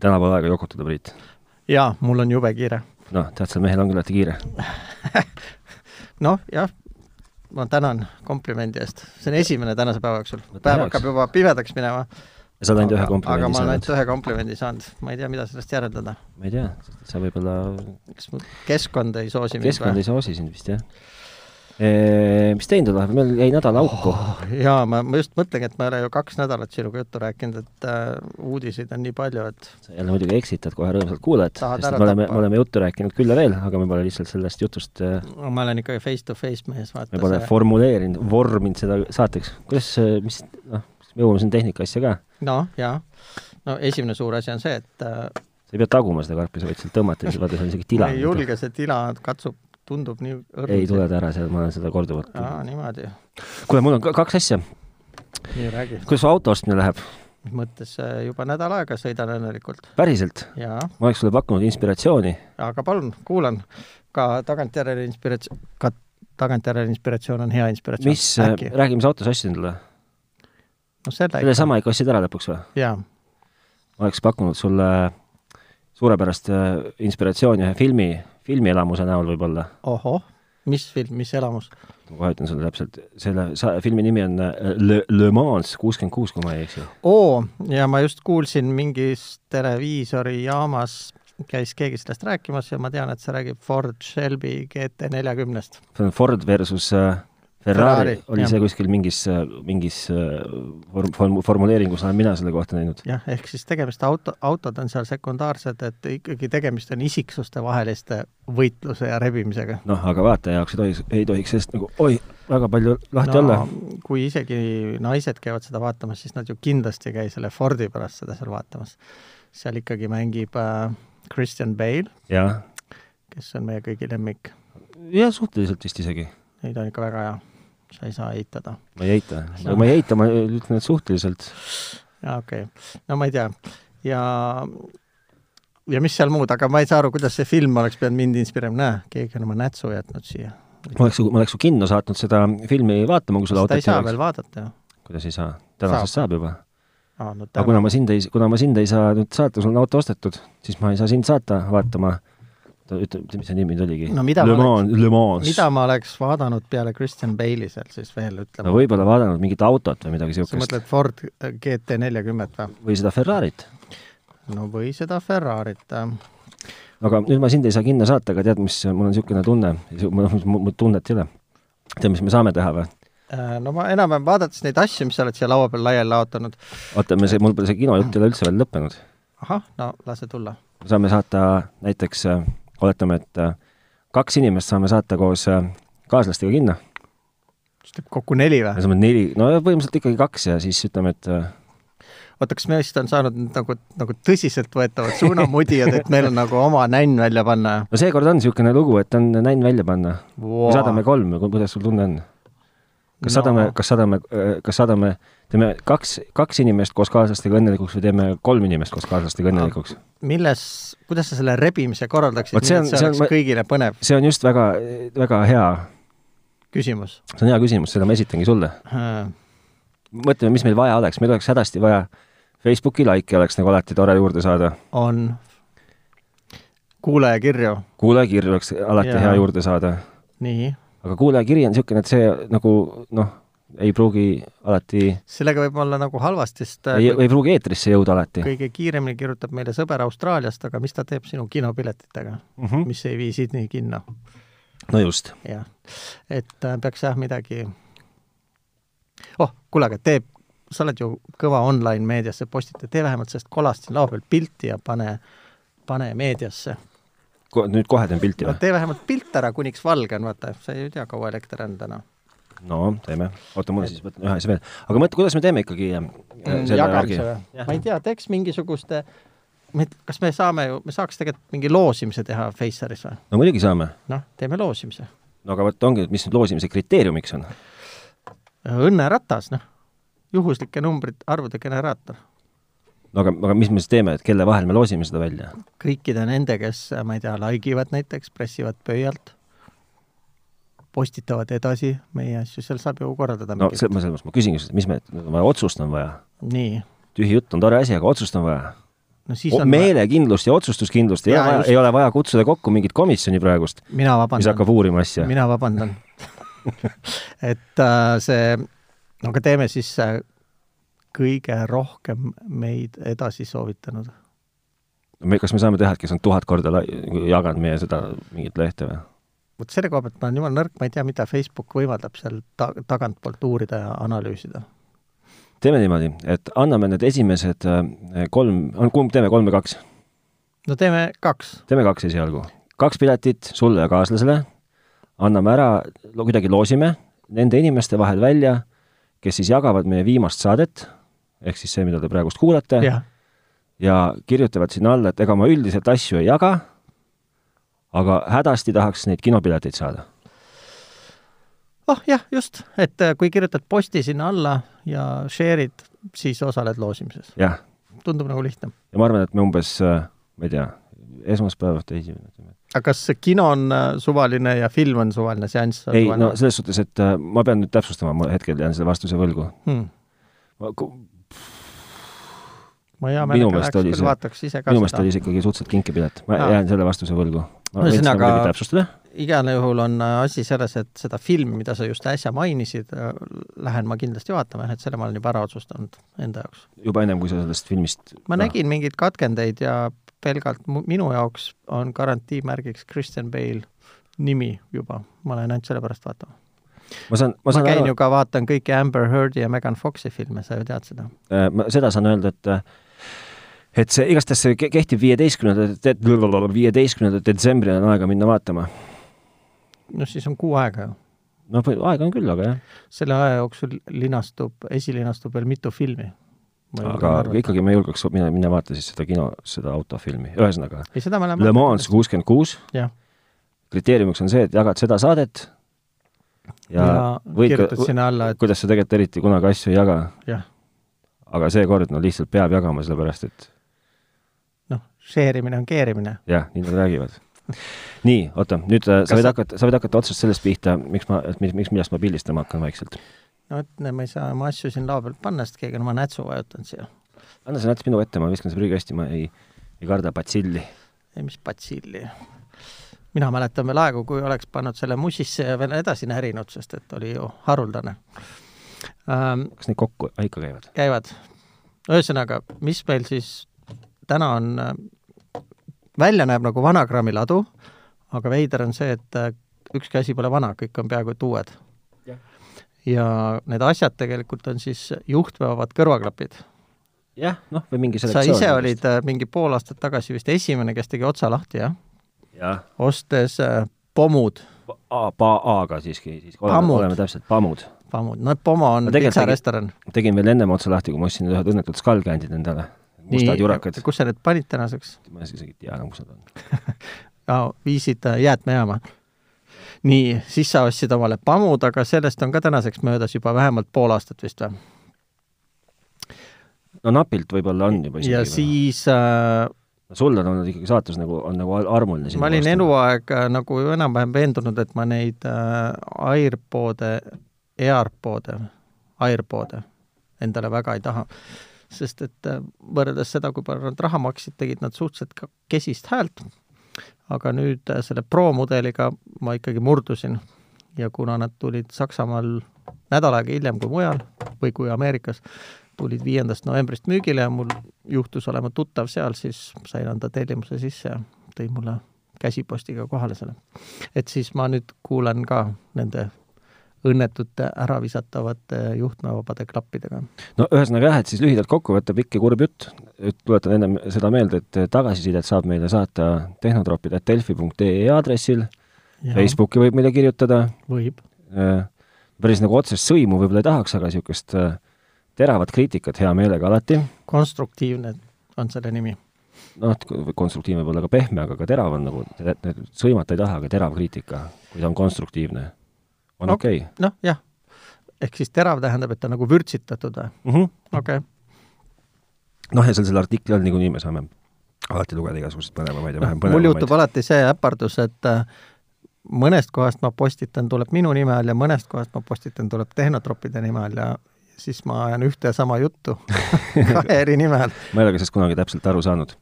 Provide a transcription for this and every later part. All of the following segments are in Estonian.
täna pole aega jokutada, Priit. jaa, mul on jube kiire. noh, tähtsal mehel on küllaltki kiire noh, jah, ma tänan komplimendi eest. see on esimene tänase päeva jooksul. päev hakkab juba pimedaks minema. ja sa oled ainult ühe komplimendi saanud? aga ma olen ainult ühe komplimendi saanud. ma ei tea, mida sellest järeldada. ma ei tea, sa võib-olla kas keskkond ei soosi mind keskkond ei soosi sind vist, jah mis teinud oled, meil jäi nädal auku oh,. jaa, ma, ma just mõtlengi, et ma ei ole ju kaks nädalat sinuga juttu rääkinud, et äh, uudiseid on nii palju, et sa jälle muidugi eksitad kohe rõõmsalt kuulajat, sest me oleme, me oleme juttu rääkinud küll ja veel, aga me pole lihtsalt sellest jutust äh, no, ma olen ikkagi face-to-face mees, vaata me pole see... formuleerinud, vorminud seda saateks. kuidas, mis, noh, me jõuame siin tehnika asja ka. noh, jaa. no esimene suur asi on see, et äh, sa ei pea taguma seda karpi, sa võid sealt tõmmata ja siis vaata, seal on isegi tila. ei julge, see tila katsub tundub nii õrn. ei tule ta ära seal, ma olen seda korduvalt. aa, niimoodi. kuule, mul on kaks asja. nii, räägi. kuidas auto ostmine läheb? mis mõttes, äh, juba nädal aega sõidan õnnelikult. päriselt? ma oleks sulle pakkunud inspiratsiooni. aga palun, kuulan. ka tagantjärele inspiratsioon, ka tagantjärele inspiratsioon on hea inspiratsioon. mis, äh, räägi, mis auto sa ostsid endale? no selle selle sama ikka ostsid ära lõpuks või? jaa. ma oleks pakkunud sulle suurepärast äh, inspiratsiooni ühe filmi filmielamuse näol võib-olla. ohoh, mis film, mis elamus? ma kohe ütlen sulle täpselt, selle sa-, filmi nimi on äh, Le, Le Mans kuuskümmend kuus, kui ma ei eksi. oo, ja ma just kuulsin mingis televiisorijaamas käis keegi sellest rääkimas ja ma tean, et see räägib Ford Shelby GT neljakümnest. see on Ford versus äh, Ferrari, Ferrari oli jah. see kuskil mingis, mingis form-, form-, formuleeringus olen mina selle kohta näinud. jah, ehk siis tegemist auto, autod on seal sekundaarsed, et ikkagi tegemist on isiksuste vaheliste võitluse ja rebimisega. noh, aga vaataja jaoks ei tohiks, ei tohiks sellest nagu oi, väga palju lahti no, olla. kui isegi naised käivad seda vaatamas, siis nad ju kindlasti ei käi selle Fordi pärast seda seal vaatamas. seal ikkagi mängib äh, Christian Bale, kes on meie kõigi lemmik. jah, suhteliselt vist isegi. Neid on ikka väga hea sa ei saa eitada. ma ei eita, no ma ei eita, ma ütlen, et suhteliselt. jaa, okei okay.. no ma ei tea. ja, ja mis seal muud, aga ma ei saa aru, kuidas see film oleks pidanud mind inspireerima, näe, keegi on oma nätsu jätnud siia. ma oleks, ma oleks su kinno saatnud seda filmi vaatama, kui sul autot ei saa veel vaadata ju. kuidas ei saa? tänasest saab, saab juba. aa, no aga kuna ma sind ei, kuna ma sind ei saa nüüd saata, sul on auto ostetud, siis ma ei saa sind saata vaatama ütle, mis see nimi nüüd oligi? no mida Le Mans, Le Mans. mida ma oleks vaadanud peale Christian Bale'i seal siis veel, ütleme? no võib-olla vaadanud mingit autot või midagi niisugust. sa mõtled Ford GT neljakümmet või? või seda Ferrarit. no või seda Ferrarit, jah. aga nüüd ma sind ei saa kinno saata, aga tead, mis, mul on niisugune tunne, mul tunnet ei ole. tead, mis me saame teha või? Äh, no ma enam-vähem vaadates neid asju, mis sa oled siia laua peal laiali laotanud. oota, me see, mul pole see kinojutt ei ole üldse veel lõppenud. ahah, no lase tulla. saame saata näiteks äh, oletame, et äh, kaks inimest saame saata koos äh, kaaslastega kinno. siis teeb kokku neli või? me saame neli, no põhimõtteliselt ikkagi kaks ja siis ütleme, et äh, oota, kas meist on saanud nagu, nagu tõsiseltvõetavad suunamudijad, et meil on nagu oma nänn välja panna? no seekord on niisugune lugu, et on nänn välja panna wow.. saadame kolm, kuidas sul tunne on? kas no. saadame, kas saadame, kas saadame, teeme kaks, kaks inimest koos kaaslastega õnnelikuks või teeme kolm inimest koos kaaslastega õnnelikuks? milles, kuidas sa selle rebimise korraldaksid, nii et see oleks kõigile põnev? see on just väga, väga hea küsimus. see on hea küsimus, seda ma esitangi sulle hmm.. mõtleme, mis meil vaja oleks, meil oleks hädasti vaja Facebooki like'i oleks nagu alati tore juurde saada. on. kuulajakirju. kuulajakirju oleks alati ja. hea juurde saada. nii aga kuulajakiri on niisugune, et see nagu noh, ei pruugi alati sellega võib olla nagu halvasti, sest ei, ei pruugi eetrisse jõuda alati. kõige kiiremini kirjutab meile sõber Austraaliast, aga mis ta teeb sinu kinopiletitega mm, -hmm. mis ei vii Sydney kinno? no just. jah, et äh, peaks jah midagi oh, kuule, aga tee, sa oled ju kõva online meediasse postitaja, tee vähemalt sellest kolast siin laua peal pilti ja pane, pane meediasse Ko-, nüüd kohe teen pilti või no,? tee vähemalt pilt ära, kuniks valge on, vaata, sa ei tea, kaua elekter on täna. No teeme, oota, mul siis võtan ühe asja veel. aga mõtle, kuidas me teeme ikkagi äh, mm, jagamise või? ma ei tea, teeks mingisuguste kas me saame ju, me saaks tegelikult mingi loosimise teha Faceris või? no muidugi saame. noh, teeme loosimise. no aga vot ongi, et mis nüüd loosimise kriteeriumiks on? õnneratas, noh. juhuslike numbrite, arvude generaator no aga, aga mis me siis teeme, et kelle vahel me loosime seda välja? kõikide nende, kes, ma ei tea, like ivad näiteks, pressivad pöialt, postitavad edasi meie asju, seal saab ju korraldada no see, ma selles mõttes, ma küsingi, mis me, vaja otsust on vaja. nii. tühi jutt on tore asi, aga otsust on vaja. no siis on meelekindlust ja otsustuskindlust ei vaja, ei ole vaja kutsuda kokku mingit komisjoni praegust, mis hakkab uurima asja. mina vabandan et äh, see, no aga teeme siis äh, kõige rohkem meid edasi soovitanud. me, kas me saame teha, et kes on tuhat korda jaganud meie seda mingit lehte või? Vot selle koha pealt ma olen jumala nõrk, ma ei tea, mida Facebook võimaldab seal ta-, tagantpoolt uurida ja analüüsida. teeme niimoodi, et anname need esimesed äh, kolm, kumb teeme, kolm või kaks? no teeme kaks. teeme kaks esialgu. kaks piletit sulle ja kaaslasele, anname ära, kuidagi loosime nende inimeste vahel välja, kes siis jagavad meie viimast saadet, ehk siis see, mida te praegust kuulate, ja kirjutavad sinna alla, et ega ma üldiselt asju ei jaga, aga hädasti tahaks neid kinopileteid saada. oh jah, just, et äh, kui kirjutad posti sinna alla ja share'id, siis osaled loosimises. tundub nagu lihtne. ja ma arvan, et me umbes, ma ei tea, esmaspäev, teisipäev, aga kas see kino on äh, suvaline ja film on suvaline, seanss ei no selles suhtes, et äh, ma pean nüüd täpsustama, ma hetkel jään selle vastuse võlgu. hmm.? Ma hea meelega läheks vaataks ise ka minu meelest oli see ikkagi suhteliselt kinke pilet, ma Aa. jään selle vastuse võlgu. ma Ühesõnaga- igal juhul on äh, asi selles, et seda filmi, mida sa just äsja mainisid, lähen ma kindlasti vaatama, et selle ma olen juba ära otsustanud enda jaoks. juba ennem, kui sa sellest filmist ma no. nägin mingeid katkendeid ja pelgalt minu jaoks on garantiimärgiks Christian Bale nimi juba, ma lähen ainult sellepärast vaatama. ma saan, ma ma saan käin aru ju, ka, vaatan kõiki Amber Heardi ja Megan Foxi filme, sa ju tead seda. ma seda saan öelda, et et see igastahes see ke- kehtib viieteistkümnenda, viieteistkümnenda detsembrini on aega minna vaatama. noh, siis on kuu aega ju. no aega on küll, aga jah, selle aja jooksul linastub, esilinastub veel mitu filmi. aga ikkagi ma julgeks minna, minna vaata siis seda kino, seda autofilmi, ühesõnaga Le Mans kuuskümmend kuus, kriteeriumiks on see, et jagad seda saadet ja, ja, võid ka, kuidas sa tegelikult eriti kunagi asju ei jaga, jah, aga seekord no lihtsalt peab jagama, sellepärast et noh, share imine on keerimine. jah, nii nad räägivad. nii, oota, nüüd äh, sa Kas võid sa- hakata, sa võid hakata otsast sellest pihta, miks ma, miks, miks, millest ma pildistama hakkan vaikselt. no vot, ma ei saa oma asju siin laua pealt panna, sest keegi on oma nätsu vajutanud siia. anna see nats minu ette, ma viskan selle prügikasti, ma ei, ei karda patsilli. ei, mis patsilli. mina mäletan veel aegu, kui oleks pannud selle musisse ja veel edasi närinud, sest et oli ju haruldane ähm,. kas need kokku ikka käivad? käivad. ühesõnaga, mis meil siis täna on, välja näeb nagu vanagrammi ladu, aga veider on see, et äh, ükski asi pole vana, kõik on peaaegu et uued ja need asjad tegelikult on siis juhtveavad kõrvaklapid. jah, noh, või mingi sa ise olid äh, mingi pool aastat tagasi vist esimene, kes tegi otsa lahti, jah? jah, ostes äh, pomud, A, A-ga siiski, siis oleme, oleme täpselt, pammud. pomud, no Pomo on tegelikult pitsarestoran. tegin veel ennem otsa lahti, kui ma ostsin ühed õnnetud Skullcandid endale. mustad jurakad. kus sa need panid tänaseks? ma isegi ei tea enam, kus nad on. viisid äh, jäätmejaama. nii, siis sa ostsid omale pamud, aga sellest on ka tänaseks möödas juba vähemalt pool aastat vist või? no napilt võib-olla on juba isegi. ja siis äh, sul on olnud ikkagi saatus nagu, on nagu ar- armuline. ma olin eluaeg äh, nagu enam-vähem veendunud, et ma neid äh, Airpode, Airpode, Airpode endale väga ei taha. sest et äh, võrreldes seda, kui palju nad raha maksid, tegid nad suhteliselt kesist häält. aga nüüd äh, selle Pro mudeliga ma ikkagi murdusin ja kuna nad tulid Saksamaal nädal aega hiljem kui mujal või kui Ameerikas, tulid viiendast novembrist müügile ja mul juhtus olema tuttav seal, siis sain anda tellimuse sisse ja tõi mulle käsipostiga kohale selle. et siis ma nüüd kuulan ka nende õnnetute äravisatavate juhtmevabade klappidega. no ühesõnaga jah, et siis lühidalt kokku võtta, pikk ja kurb jutt, tuletan ennem seda meelde, et tagasisidet saab meile saata tehnotropid.delfi.ee aadressil, Facebooki võib meile kirjutada, võib, päris nagu otsest sõimu võib-olla ei tahaks, aga niisugust äh, teravat kriitikat hea meelega alati, konstruktiivne on selle nimi. noh, konstruktiivne võib olla ka pehme, aga ka terav on nagu, sõimata ei taha, aga terav kriitika, kui ta on konstruktiivne, on No, okei okay. noh, jah, ehk siis terav tähendab, et ta on nagu vürtsitatud või? mm. -hmm. okei okay., noh, ja seal selle artikli all niikuinii me saame alati lugeda igasuguseid põnevamaid ja vähem mul juhtub põnevamaid. alati see äpardus, et äh, mõnest kohast ma postitan, tuleb minu nime all ja mõnest kohast ma postitan, tuleb Tehnotropide nime all ja siis ma ajan ühte ja sama juttu kahe eri nime all. ma ei ole ka sellest kunagi täpselt aru saanud.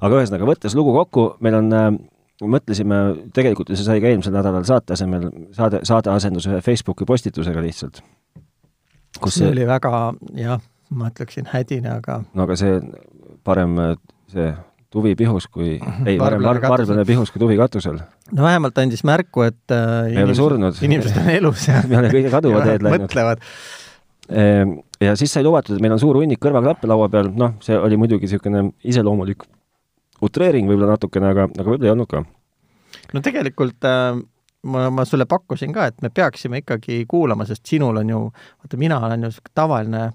aga ühesõnaga, võttes lugu kokku, meil on äh, mõtlesime, tegelikult see sai ka eelmisel nädalal saate asemel, saade, saade asendus ühe Facebooki postitusega lihtsalt. kus see, see oli väga, jah, ma ütleksin hädine, aga no aga see parem see tuvi pihus kui, mhm. ei, parem varblane pihus kui tuvi katusel. no vähemalt andis märku, et äh, inimesed, inimesed on elus ja me oleme kõige kaduva teed läinud. mõtlevad ehm, ja siis sai lubatud, et meil on suur hunnik kõrvaklappe laua peal, noh, see oli muidugi niisugune iseloomulik utreering võib-olla natukene, aga, aga võib-olla ei olnud ka. no tegelikult äh, ma, ma sulle pakkusin ka, et me peaksime ikkagi kuulama, sest sinul on ju, vaata, mina olen ju tavaline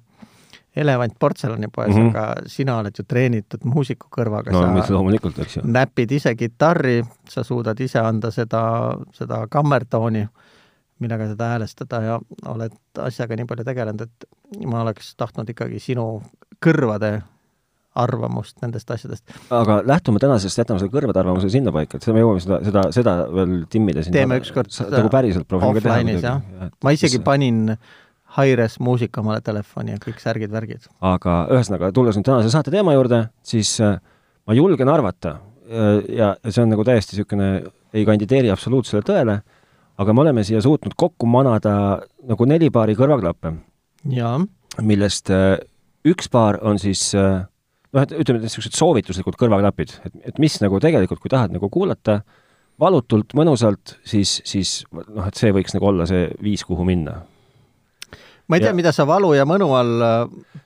elevant portselanipoes mm, -hmm. aga sina oled ju treenitud muusiku kõrvaga. no mis loomulikult, eks ju. näpid ise kitarri, sa suudad ise anda seda, seda kammertooni, millega seda häälestada ja oled asjaga nii palju tegelenud, et ma oleks tahtnud ikkagi sinu kõrvade arvamust nendest asjadest. aga lähtume tänasest, jätame selle kõrvade arvamuse sinnapaika, et seda me jõuame seda, seda, seda veel timmida siin. teeme ükskord nagu päriselt proovime ka teha. ma isegi panin Hi-Res muusika omale telefoni ja kõik särgid-värgid. aga ühesõnaga, tulles nüüd tänase saate teema juurde, siis äh, ma julgen arvata äh, ja see on nagu täiesti niisugune, ei kandideeri absoluutsele tõele, aga me oleme siia suutnud kokku manada nagu neli paari kõrvaklappe. millest äh, üks paar on siis äh, noh, et ütleme, niisugused soovituslikud kõrvaklapid, et, et mis nagu tegelikult, kui tahad nagu kuulata valutult, mõnusalt, siis, siis noh, et see võiks nagu olla see viis, kuhu minna. ma ei tea, mida sa valu ja mõnu all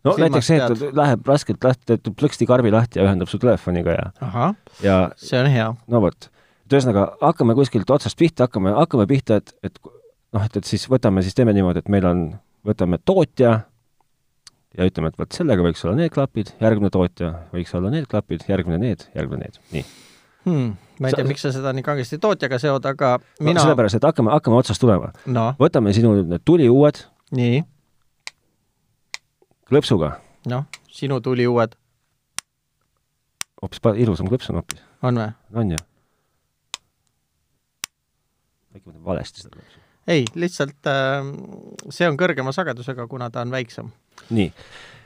no näiteks see, et läheb raskelt lahti, teeb plõksti karbi lahti ja ühendab su telefoniga ja ahah, see on hea. no vot, et ühesõnaga, hakkame kuskilt otsast pihta, hakkame, hakkame pihta, et, et noh, et, et siis võtame, siis teeme niimoodi, et meil on, võtame tootja, ja ütleme, et vot sellega võiks olla need klapid, järgmine tootja võiks olla need klapid, järgmine need, järgmine need, nii hmm,. ma ei tea, miks sa seda nii kangesti tootjaga seod, aga mina no, sellepärast, et hakkame, hakkame otsast tulema no.. võtame sinu need tuliuued. nii. klõpsuga. noh, sinu tuliuued. hoopis ilusam klõps on hoopis. on või? on ju. äkki ma teen valesti seda klõpsu ei, lihtsalt äh, see on kõrgema sagedusega, kuna ta on väiksem. nii,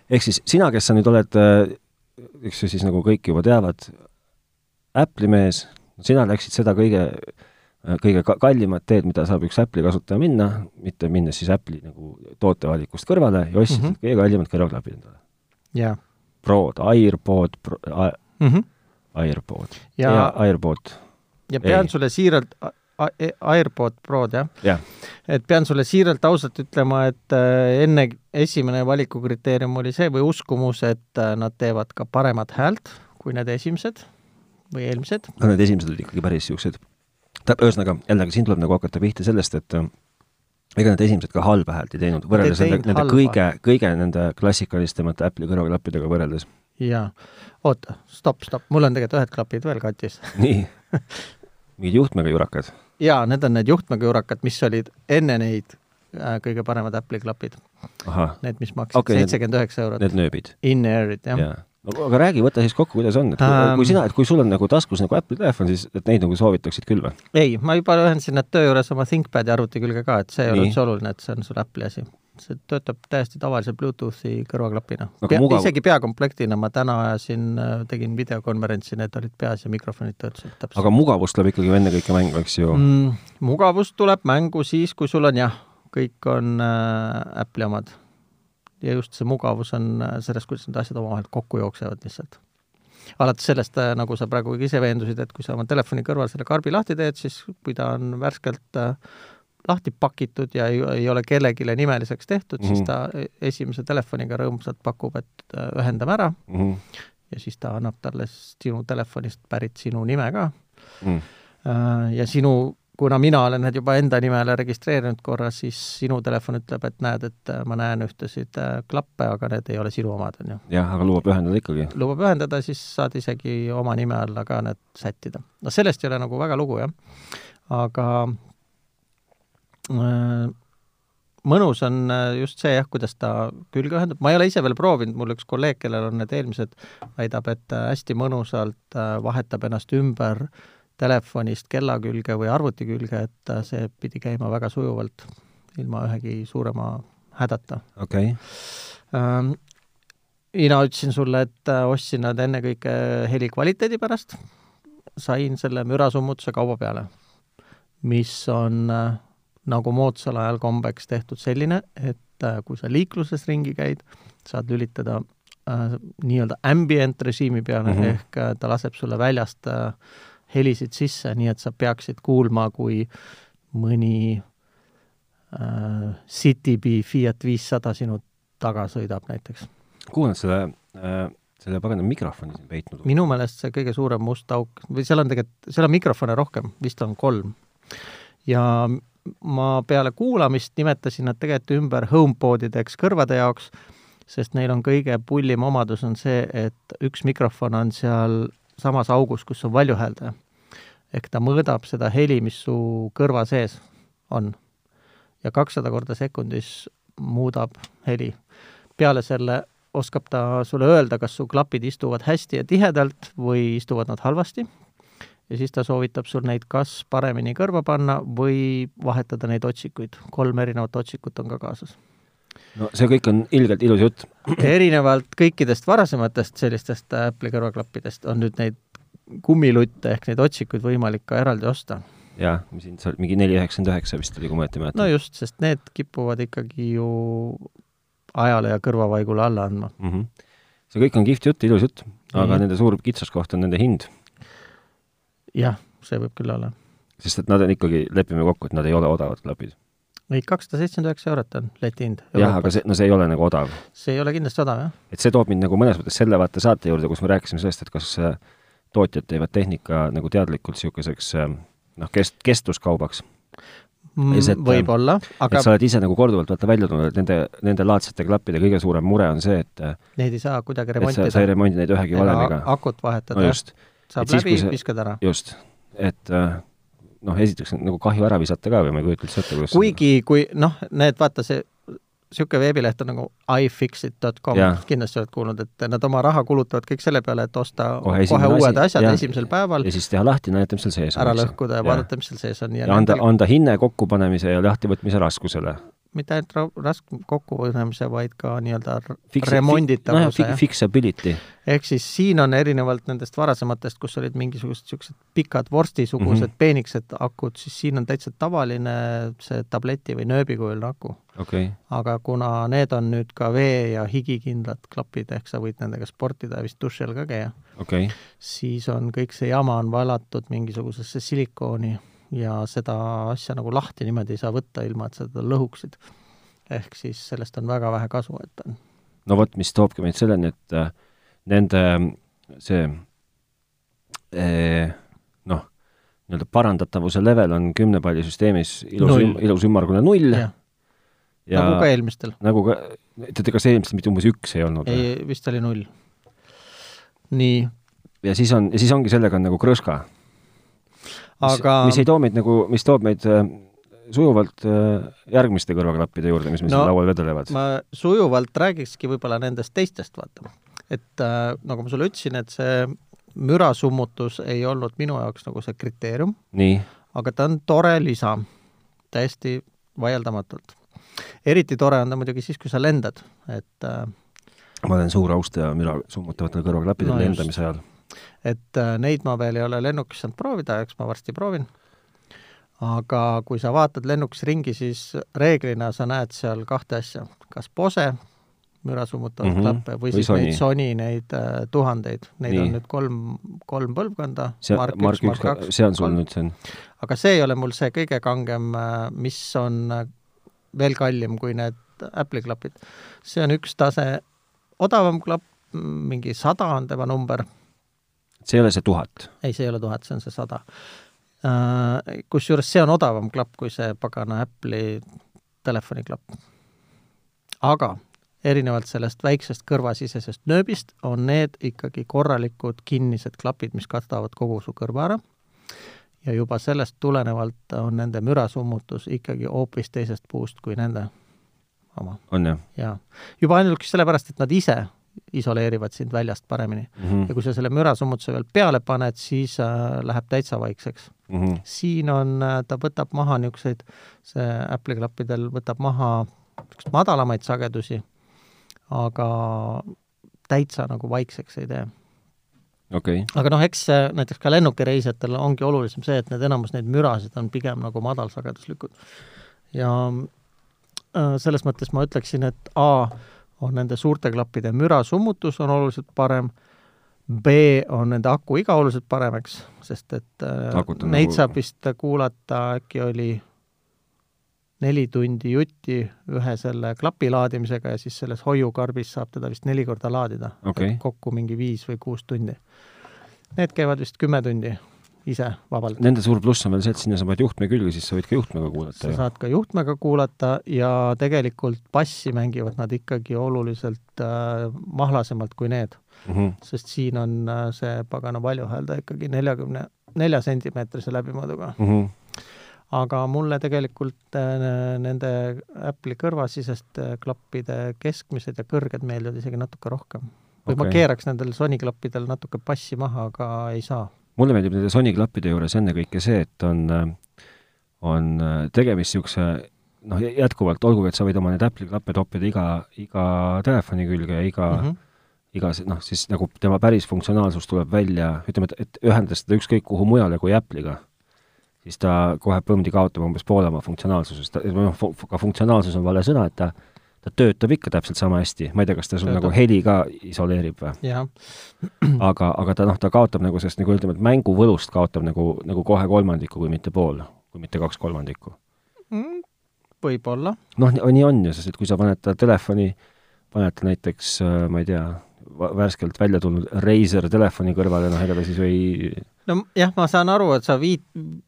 ehk siis sina, kes sa nüüd oled äh,, eks ju siis nagu kõik juba teavad, Apple'i mees, sina läksid seda kõige äh,, kõige kallimat teed, mida saab üks Apple'i kasutaja minna, mitte minnes siis Apple'i nagu tootevalikust kõrvale ja ostsid mm -hmm. kõige kallimad kõrvaklapid endale. jah. Prod, AirPod Pro,, mm -hmm. AirPod ja, ja AirPod. ja pean ei. sulle siiralt AirPod Prod, jah yeah.? et pean sulle siiralt ausalt ütlema, et äh, enne esimene valikukriteerium oli see või uskumus, et äh, nad teevad ka paremat häält kui need esimesed või eelmised. no need esimesed olid ikkagi päris niisugused, ühesõnaga, jällegi siin tuleb nagu hakata pihta sellest, et äh, ega need esimesed ka halba häält ei teinud, võrreldes nende, nende halba. kõige, kõige nende klassikalisemate Apple'i kõrvaklappidega võrreldes. jaa, oota, stopp, stopp, mul on tegelikult ühed klapid veel katis. nii mingid juhtmega jurakad? jaa, need on need juhtmega jurakad, mis olid enne neid äh, kõige paremad Apple'i klapid. Need, mis maksid seitsekümmend üheksa eurot. Need nööbid? In-ear'id, jah ja. no aga räägi, võta siis kokku, kuidas on, et kui, um, kui sina, et kui sul on nagu taskus nagu Apple'i telefon, siis et neid nagu soovitaksid küll või? ei, ma juba ühendasin nad töö juures oma ThinkPadi arvuti külge ka, et see ei ole üldse oluline, et see on sul Apple'i asi see töötab täiesti tavalise Bluetoothi kõrvaklapina. Pea, mugav... isegi peakomplektina ma täna ajasin, tegin videokonverentsi, need olid peas ja mikrofonid töötasid täpselt. aga mugavus tuleb ikkagi ennekõike mängu, eks ju mm,? mugavus tuleb mängu siis, kui sul on jah, kõik on äh, Apple'i omad. ja just see mugavus on äh, selles, kuidas need asjad omavahel kokku jooksevad lihtsalt alates sellest, äh, nagu sa praegu ise veendusid, et kui sa oma telefoni kõrval selle karbi lahti teed, siis kui ta on värskelt äh, lahti pakitud ja ei, ei ole kellelegi nimeliseks tehtud mm, -hmm. siis mhm. ta e-, esimese telefoniga rõõmsalt pakub, et äh, ühendame ära mm. -hmm. ja siis ta annab talle sinu telefonist pärit sinu nime ka mm. -hmm. ja sinu, kuna mina olen need juba enda nimele registreerinud korra, siis sinu telefon ütleb, et näed, et äh, ma näen ühtesid klappe, aga need ei ole sinu omad, on ju. jah, aga lubab ühendada ikkagi? lubab ühendada, siis saad isegi oma nime alla ka need sättida. no sellest ei ole nagu väga lugu, jah. aga mõnus on äh, just see jah, kuidas ta külge ühendab, ma ei ole ise veel proovinud, mul üks kolleeg, kellel on need eelmised, väidab, et äh, hästi mõnusalt vahetab ennast ümber telefonist kella külge või arvuti külge, et see pidi käima väga sujuvalt, ilma ühegi suurema hädata. Okei. Okay. ähm, mina ütlesin sulle, et äh, ostsin nad ennekõike heli kvaliteedi pärast, sain selle mürasummutuse kauba peale, mis on äh, nagu moodsal ajal kombeks tehtud selline, et äh, kui sa liikluses ringi käid, saad lülitada äh, nii-öelda ambient režiimi peale mm. -hmm. ehk äh, ta laseb sulle väljast äh, helisid sisse, nii et sa peaksid kuulma, kui mõni äh, Citybee Fiat viissada sinu taga sõidab näiteks kuhu nad selle äh,, selle pagana mikrofoni siin peitnud minu meelest see kõige suurem must auk või seal on tegelikult, seal on mikrofone rohkem, vist on kolm. ja ma peale kuulamist nimetasin nad tegelikult ümber HomePodideks kõrvade jaoks, sest neil on kõige pullim omadus on see, et üks mikrofon on seal samas augus, kus on valjuhääldaja. ehk ta mõõdab seda heli, mis su kõrva sees on. ja kakssada korda sekundis muudab heli. peale selle oskab ta sulle öelda, kas su klapid istuvad hästi ja tihedalt või istuvad nad halvasti. Ja siis ta soovitab sul neid kas paremini kõrva panna või vahetada neid otsikuid. kolm erinevat otsikut on ka kaasas. no see kõik on ilgelt ilus jutt. erinevalt kõikidest varasematest sellistest Apple'i kõrvaklappidest on nüüd neid kummilutte ehk neid otsikuid võimalik ka eraldi osta. jaa, mis siin seal mingi neli üheksakümmend üheksa vist oli, kui ma õieti mäletan. no just, sest need kipuvad ikkagi ju ajale ja kõrvavaigule alla andma. mm. -hmm. see kõik on kihvt jutt, ilus jutt, aga Mhm. nende suur kitsaskoht on nende hind. Jah, see võib küll olla. sest et nad on ikkagi, lepime kokku, et nad ei ole odavad klapid. ei, kakssada seitsekümmend üheksa eurot on leti hind. jah, aga see, no see ei ole nagu odav. see ei ole kindlasti odav, jah. et see toob mind nagu mõnes mõttes selle vaate saate juurde, kus me rääkisime sellest, et kas äh, tootjad teevad tehnika nagu teadlikult niisuguseks äh, noh, kest-, kestvuskaubaks. See, et- võib-olla, aga sa oled ise nagu korduvalt vaata välja tulnud, et nende, nende laadsete klappide kõige suurem mure on see, et äh, neid ei saa kuidagi remontida. sa ei remondi neid ühegi valemiga. akut vahetada no, just, saab et läbi viskad ära. just. et äh, noh, esiteks on nagu kahju ära visata ka või ma ei kujuta üldse ette, kuidas kuigi, kui noh, need vaata see, niisugune veebileht on nagu ifixit.com kindlasti oled kuulnud, et nad oma raha kulutavad kõik selle peale, et osta Kohe kohe, uued asi, asjad jah. esimesel päeval, ja siis teha lahti, näidata, mis seal sees on. ära lõhkuda ja Jah. vaadata, mis seal sees on ja, ja anda, anda hinne kokkupanemise ja lahtivõtmise raskusele. Mitte ainult ra- raske kokkuvõtlemise, vaid ka nii-öelda remonditavuse jah. fixability. ehk siis siin on erinevalt nendest varasematest, kus olid mingisugused niisugused pikad vorstisugused mm. -hmm. peenikesed akud, siis siin on täitsa tavaline see tableti või nööbikujuline aku. okay., aga kuna need on nüüd ka vee- ja higikindlad klapid, ehk sa võid nendega sportida ja vist duši all ka käia, okay.. siis on kõik see jama on valatud mingisugusesse silikooni ja seda asja nagu lahti niimoodi ei saa võtta, ilma et sa teda lõhuksid. ehk siis sellest on väga vähe kasu, et on no vot, mis toobki meid selleni, et äh, nende see eh, noh, nii-öelda parandatavuse level on kümne palli süsteemis ilus ilus ümmargune null jah, ja nagu ka eelmistel. nagu ka, teate, kas eelmistel mitte umbes üks ei olnud ei, vist oli null. nii, ja siis on, ja siis ongi sellega on nagu krõska. Aga mis ei too meid nagu, mis toob meid äh, sujuvalt äh, järgmiste kõrvaklappide juurde, mis meil No, siin laual vedelevad. ma sujuvalt räägikski võib-olla nendest teistest, vaata. et äh, nagu ma sulle ütlesin, et see mürasummutus ei olnud minu jaoks nagu see kriteerium, aga ta on tore lisa, täiesti vaieldamatult. eriti tore on ta muidugi siis, kui sa lendad, et ma olen suur austaja müra summutavatel kõrvaklappidel No lendamise ajal. Et äh, neid ma veel ei ole lennukis saanud proovida, eks ma varsti proovin. aga kui sa vaatad lennukis ringi, siis reeglina sa näed seal kahte asja, kas Bose mürasummutavaid mm. -hmm. klappe või, Või siis Sony. neid Sony neid äh, tuhandeid, neid Nii. on nüüd kolm, kolm põlvkonda, see Mark üks, Mark kaks, see on sul kolm. nüüd, see on, aga see ei ole mul see kõige kangem, äh, mis on äh, veel kallim kui need Apple'i klapid. see on üks tase odavam klapp, mingi sada on tema number see ei ole see tuhat. ei, see ei ole tuhat, see on see sada. Kusjuures see on odavam klapp kui see pagana Apple'i telefoniklapp. aga erinevalt sellest väiksest kõrvasisesest nööbist on need ikkagi korralikud kinnised klapid, mis katavad kogu su kõrva ära ja juba sellest tulenevalt on nende mürasummutus ikkagi hoopis teisest puust kui nende oma on jah ja juba ainuüksi sellepärast, et nad ise isoleerivad sind väljast paremini mm? -hmm. ja kui sa selle mürasummutuse veel peale paned, siis äh, läheb täitsa vaikseks. Mm -hmm. siin on äh,, ta võtab maha niisuguseid, see Apple'i klappidel võtab maha niisuguseid madalamaid sagedusi, aga täitsa nagu vaikseks ei tee okay.. aga noh, eks näiteks ka lennukireisijatel ongi olulisem see, et need enamus neid mürasid on pigem nagu madalsageduslikud. ja äh, selles mõttes ma ütleksin, et A on nende suurte klappide mürasummutus on oluliselt parem, B on nende aku iga oluliselt parem, eks, sest et äh, neid nagu... saab vist kuulata, äkki oli neli tundi jutti ühe selle klapi laadimisega ja siis selles hoiukarbis saab teda vist neli korda laadida. Okay.. kokku mingi viis või kuus tundi. Need käivad vist kümme tundi ise vabalt. Nende suur pluss on veel see, et sinna sa paned juhtme külge, siis sa võid ka juhtmega kuulata. sa saad ka juhtmega kuulata ja tegelikult bassi mängivad nad ikkagi oluliselt äh, mahlasemalt kui need mm. -hmm. sest siin on äh, see pagana valjuhääldaja ikkagi neljakümne nelja sentimeetrise läbimõõduga mm. -hmm aga mulle tegelikult äh, nende Apple'i kõrvasiseste klappide keskmised ja kõrged meeldivad isegi natuke rohkem. või okay. ma keeraks nendel Sony klappidel natuke passi maha, aga ei saa. Mulle meeldib nende Sony klappide juures ennekõike see, et on, on tegemist niisuguse noh, jätkuvalt, olgugi et sa võid oma neid Apple'i klappe toppida iga, iga telefoni külge ja iga mm -hmm. iga noh, siis nagu tema päris funktsionaalsus tuleb välja, ütleme, et, et ühendada seda ükskõik kuhu mujale kui Apple'iga siis ta kohe põmdi kaotab umbes poole oma funktsionaalsusest, noh, ka funktsionaalsus on vale sõna, et ta ta töötab ikka täpselt sama hästi, ma ei tea, kas ta sul töötab. nagu heli ka isoleerib või? aga, aga ta noh, ta kaotab nagu sellest nagu ütleme, et mänguvõlust kaotab nagu, nagu kohe kolmandiku, kui mitte pool, kui mitte kaks kolmandikku mm,. võib-olla. noh, nii on ju, sest et kui sa paned ta telefoni, paned ta näiteks, äh, ma ei tea, värskelt välja tulnud Razer telefoni kõrvale, noh, ega ta siis ei nojah, ma saan aru, et sa viid,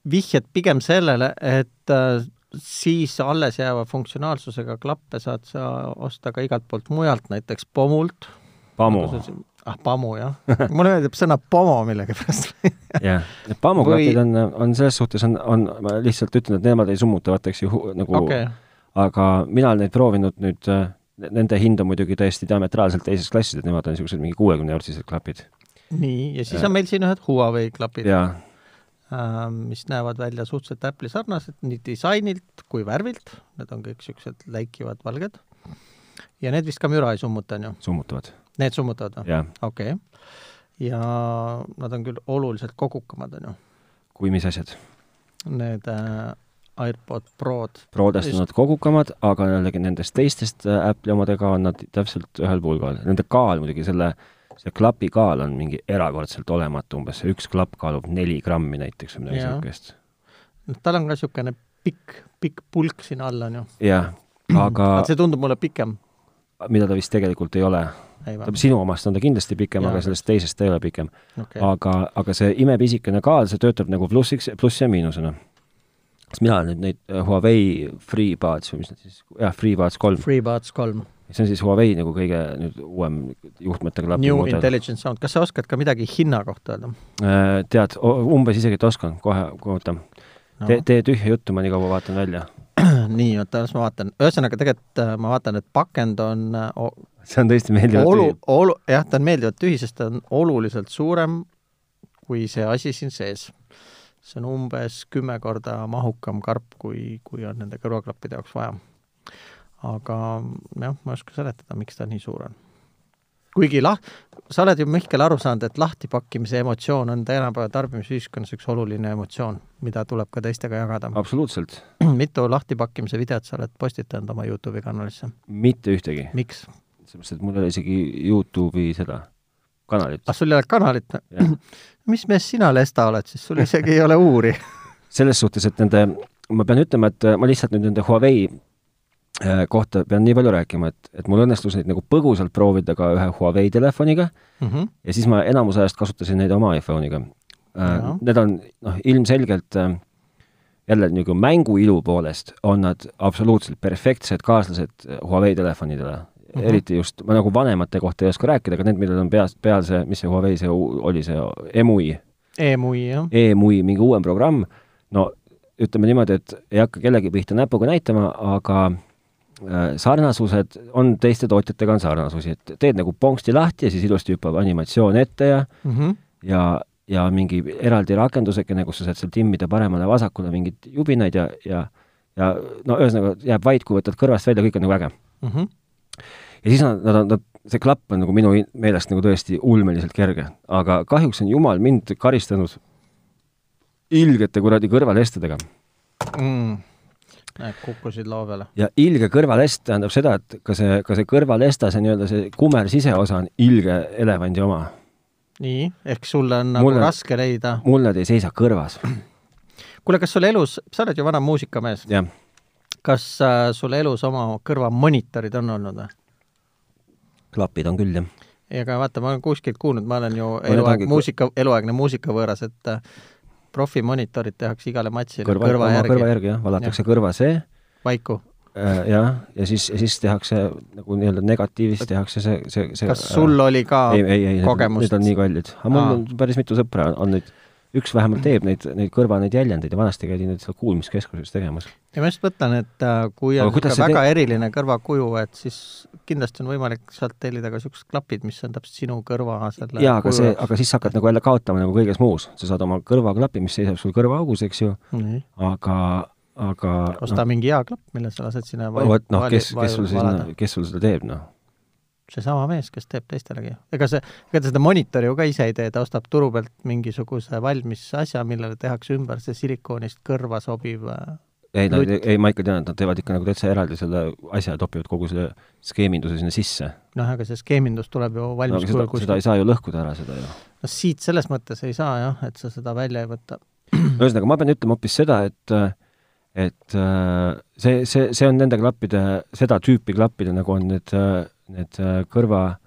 vihjad pigem sellele, et äh, siis alles jääva funktsionaalsusega klappe saad sa osta ka igalt poolt mujalt, näiteks Pomult. Pamu. ah, Pamu, jah. mulle meeldib sõna Pomo millegipärast jah, need Pamu klapid Või... on, on selles suhtes on, on, ma lihtsalt ütlen, et nemad ei summuta, vaata, eks ju, nagu okay. aga mina olen neid proovinud nüüd, äh, nende hind on muidugi täiesti diametraalselt teises klassis, et nemad on niisugused mingi kuuekümne eurtsised klapid nii, ja siis on meil siin ühed Huawei klapid, äh, mis näevad välja suhteliselt Apple'i sarnased nii disainilt kui värvilt, need on kõik niisugused läikivad valged. ja need vist ka müra ei summuta, on ju? summutavad. Need summutavad või? okei okay.. ja nad on küll oluliselt kogukamad, on ju? kui mis asjad? Need äh, AirPod Prod. Prodest on nad kogukamad, aga jällegi nendest teistest äh, Apple'i omadega on nad täpselt ühel pulgal. Nende kaal muidugi selle äh, see klapi kaal on mingi erakordselt olematu, umbes see üks klapp kaalub neli grammi näiteks või midagi niisugust. noh, tal on ka niisugune pikk, pikk pulk siin all, on ju. jah, aga see tundub mulle pikem. mida ta vist tegelikult ei ole. sinu omast on ta kindlasti pikem, aga sellest teisest ta ei ole pikem okay.. aga, aga see imepisikene kaal, see töötab nagu plussiks, pluss ja miinusena sest mina nüüd neid äh, Huawei FreeBuds või mis need siis, jah, FreeBuds kolm. FreeBuds kolm see on siis Huawei nagu kõige nüüd uuem juhtmetega klapi New model. Intelligent Sound, kas sa oskad ka midagi hinna kohta öelda? Äh, tead, umbes isegi, et oskan, kohe, oota no.. tee, tee tühja juttu, ma nii kaua vaatan välja. nii, oota, las ma vaatan. ühesõnaga, tegelikult äh, ma vaatan, et pakend on o, see on tõesti meeldivalt olu, olu, jah, ta on meeldivalt tühi, sest ta on oluliselt suurem kui see asi siin sees. see on umbes kümme korda mahukam karp, kui, kui on nende kõrvaklappide jaoks vaja aga jah, ma ei oska seletada, miks ta nii suur on. kuigi lah-, sa oled ju, Mihkel, aru saanud, et lahtipakkimise emotsioon on tänapäeva tarbimisühiskonnas üks oluline emotsioon, mida tuleb ka teistega jagada. absoluutselt. mitu lahtipakkimise videot sa oled postitanud oma Youtube'i kanalisse? mitte ühtegi. miks? sellepärast, et mul ei ole isegi Youtube'i seda kanalit. ah, sul ei ole kanalit? mis mees sina, Lesta, oled siis, sul isegi ei ole uuri selles suhtes, et nende, ma pean ütlema, et ma lihtsalt nüüd nende Huawei kohta pean nii palju rääkima, et, et mul õnnestus neid nagu põgusalt proovida ka ühe Huawei telefoniga mm -hmm. ja siis ma enamus ajast kasutasin neid oma iPhone'iga. Äh, need on noh, ilmselgelt äh, jälle nagu mängu ilu poolest on nad absoluutselt perfektsed kaaslased Huawei telefonidele mm. -hmm. eriti just, ma nagu vanemate kohta ei oska rääkida, aga need, millel on peas, peal see, mis see Huawei see oli, see EMUI. EMUI, jah. EMUI, mingi uuem programm, no ütleme niimoodi, et ei hakka kellegi pihta näpuga näitama, aga Äh, sarnasused on, teiste tootjatega on sarnasusi, et teed nagu ponksti lahti ja siis ilusti hüppab animatsioon ette ja mm -hmm. ja, ja mingi eraldi rakendusekene, kus sa saad seal timmida paremale-vasakule mingeid jubinaid ja, ja ja no ühesõnaga jääb vait, kui võtad kõrvast välja, kõik on nagu äge mm. -hmm. ja siis nad, nad on, nad, see klapp on nagu minu meelest nagu tõesti ulmeliselt kerge, aga kahjuks on jumal mind karistanud ilgete kuradi kõrvalestadega mm.. Näed, kukkusid lao peale. ja ilge kõrvalest tähendab seda, et ka see, ka see kõrvalesta, see nii-öelda see kumer siseosa on ilge elevandi oma. nii, ehk sulle on nagu raske leida? mul nad ei seisa kõrvas. kuule, kas sul elus, sa oled ju vana muusikamees? kas äh, sul elus oma kõrvamonitorid on olnud või? klapid on küll, jah. ega vaata, ma olen kuskilt kuulnud, ma olen ju eluaeg muusika, eluaegne muusikavõõras, et äh, profimonitorid tehakse igale matsile kõrva, kõrva järgi. kõrva järgi, jah, valatakse ja. kõrva see. vaiku äh,. jah, ja siis, siis tehakse nagu nii-öelda negatiivist tehakse see, see, see kas sul oli ka ei, ei, ei, kogemust? Need on nii kallid. aga mul on päris mitu sõpra on neid üks vähemalt teeb neid, neid kõrva, neid jäljendeid ja vanasti käidi neid seal kuulmiskeskuses tegemas. ja ma just mõtlen, et äh, kui on ikka väga te... eriline kõrvakuju, et siis kindlasti on võimalik sealt tellida ka niisugused klapid, mis on täpselt sinu kõrva selle jaa, aga see, aga siis sa hakkad nagu jälle kaotama nagu kõiges muus. sa saad oma kõrvaklapi, mis seisab sul kõrvaaugus, eks ju mm, -hmm. aga aga osta no, mingi hea klapp, mille sa lased sinna vot noh, kes, kes sul siis, kes sul seda teeb, noh seesama mees, kes teeb teistelegi. ega see, ega ta seda monitori ju ka ise ei tee, ta ostab turu pealt mingisuguse valmis asja, millele tehakse ümber see silikoonist kõrva sobiv äh, ei, nad, ei, ma ikka tean, et nad teevad ikka nagu täitsa eraldi selle asja ja topivad kogu selle skeeminduse sinna sisse. noh, aga see skeemindus tuleb ju valmis no, kujul kuskilt. seda ei saa ju lõhkuda ära, seda ju. no siit selles mõttes ei saa jah, et sa seda välja ei võta. ühesõnaga, ma pean ütlema hoopis seda, et et äh, see, see, see on nende klappide, seda tüüpi klappide, nagu on need äh, need äh, kõrva äh,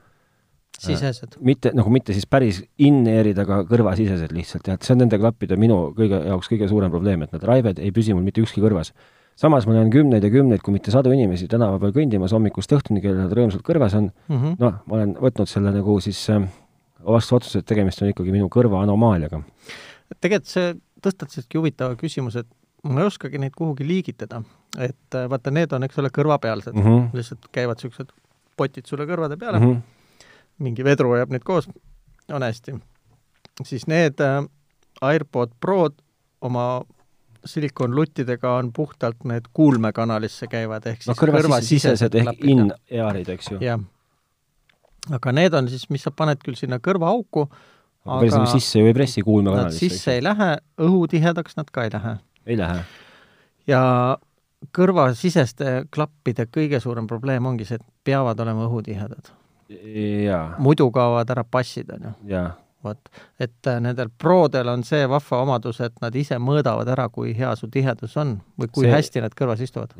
sisesed? mitte, nagu mitte siis päris in-ear'id, aga kõrvasisesed lihtsalt, jah, et see on nende klappide minu kõige jaoks kõige suurem probleem, et need raived ei püsi mul mitte ükski kõrvas. samas ma näen kümneid ja kümneid, kui mitte sadu inimesi tänava peal kõndimas hommikust õhtuni, kellel nad rõõmsalt kõrvas on mm -hmm., noh, ma olen võtnud selle nagu siis äh, vastu otsuse, et tegemist on ikkagi minu kõrva anomaaliaga. tegelikult see tõstatasidki huvitava küsimuse, et ma ei oskagi neid kuhugi liigitada, et äh, vaata, need on, eks ole, kõrvapealsed mm, -hmm. lihtsalt käivad niisugused potid sulle kõrvade peale mm, -hmm. mingi vedru hoiab neid koos, on hästi. siis need äh, AirPod Prod oma silikonluttidega on puhtalt need kuulmekanalisse käivad, ehk siis no, kõrvasisesed ehk in-earid, eks ju? jah. aga need on siis, mis sa paned küll sinna kõrvaauku, aga päris nagu sisse ju ei pressi kuulmekanalisse? sisse ei lähe, õhutihedaks nad ka ei lähe. ei lähe? ja kõrvasiseste klappide kõige suurem probleem ongi see, et peavad olema õhutihedad. muidu kaovad ära passid, on ju. vot, et äh, nendel Prodel on see vahva omadus, et nad ise mõõdavad ära, kui hea su tihedus on või kui see... hästi nad kõrvas istuvad.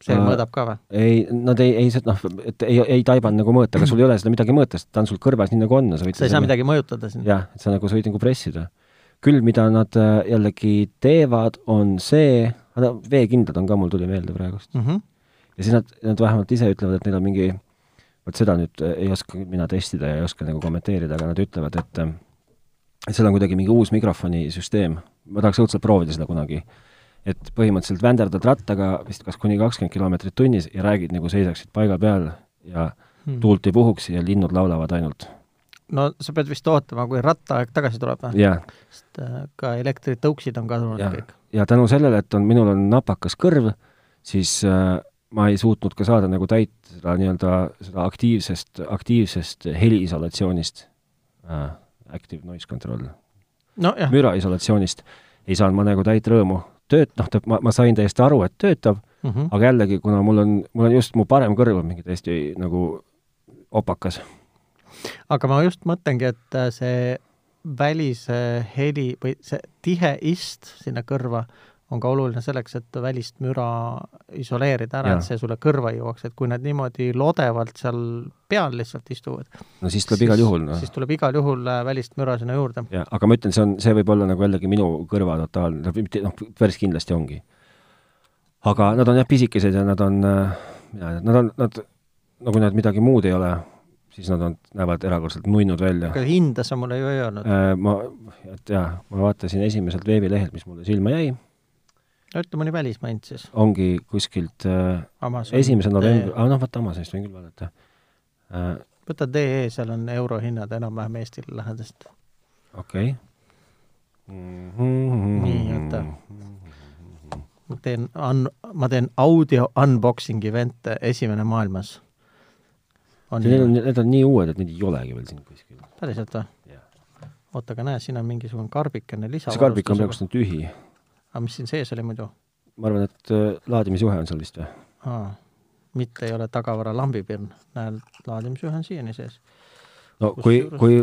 see uh, mõõdab ka või? ei, nad ei, ei, noh, et ei, ei taibanud nagu mõõta, aga sul ei ole seda midagi mõõta, sest ta on sul kõrvas nii, nagu on. sa, sa ei saa midagi mõjutada siin. jah, et sa nagu, sa võid nagu pressida. küll, mida nad äh, jällegi teevad, on see, veekindlad on ka, mul tuli meelde praegust mm. -hmm. Ja siis nad, nad vähemalt ise ütlevad, et neil on mingi, vot seda nüüd ei oska mina testida ja ei oska nagu kommenteerida, aga nad ütlevad, et et seal on kuidagi mingi uus mikrofonisüsteem, ma tahaks õudselt proovida seda kunagi. et põhimõtteliselt vänderdad rattaga vist kas kuni kakskümmend kilomeetrit tunnis ja räägid nagu seisaksid paiga peal ja hmm. tuult ei puhuks ja linnud laulavad ainult. No sa pead vist ootama, kui rattaaeg tagasi tuleb sest äh, ka elektritõuksid on kadunud kõik. Ja tänu sellele, et on, minul on napakas kõrv, siis äh, ma ei suutnud ka saada nagu täit seda nii-öelda, seda aktiivsest, aktiivsest heliisolatsioonist äh,, active noise control no,, müraisolatsioonist, ei saanud ma nagu täit rõõmu. tööt-, noh, ma, ma sain täiesti aru, et töötab mm, -hmm. aga jällegi, kuna mul on, mul on just mu parem kõrv on mingi täiesti nagu opakas. aga ma just mõtlengi, et äh, see välise heli või see tihe ist sinna kõrva on ka oluline selleks, et välist müra isoleerida ära, et see sulle kõrva ei jõuaks, et kui nad niimoodi lodevalt seal peal lihtsalt istuvad. no siis tuleb siis, igal juhul, noh. siis tuleb igal juhul äh, välist müra sinna juurde. jah, aga ma ütlen, see on, see võib olla nagu jällegi minu kõrva totaalne, noh, päris kindlasti ongi. aga nad on jah pisikesed ja nad on, äh, nad on, nad, nagu nad midagi muud ei ole, siis nad on, näevad erakordselt nunnud välja. aga hinda sa mulle ju ei öelnud äh,. Ma, et jaa, ma vaatasin esimeselt veebilehelt, mis mulle silma jäi. No ütle mõni välismaa hind siis. ongi kuskilt äh, esimese novembri, aa noh, vaata Amazonist võin küll vaadata äh,. võta DE, seal on eurohinnad enam-vähem Eestile lähedast. okei okay. mm. -hmm. nii, oota. ma teen un-, ma teen audio unboxing event'e esimene maailmas. Need on, need on nii uued, et neid ei olegi veel siin kuskil. päriselt või? oota, aga näe, siin on mingisugune karbikene lisa. see karbik on praegu tühi. Aga mis siin sees oli muidu? ma arvan, et äh, laadimisjuhe on seal vist või? mitte ei ole tagavara lambipirn, näed, laadimisjuhe on siiani sees. no Kus kui, kui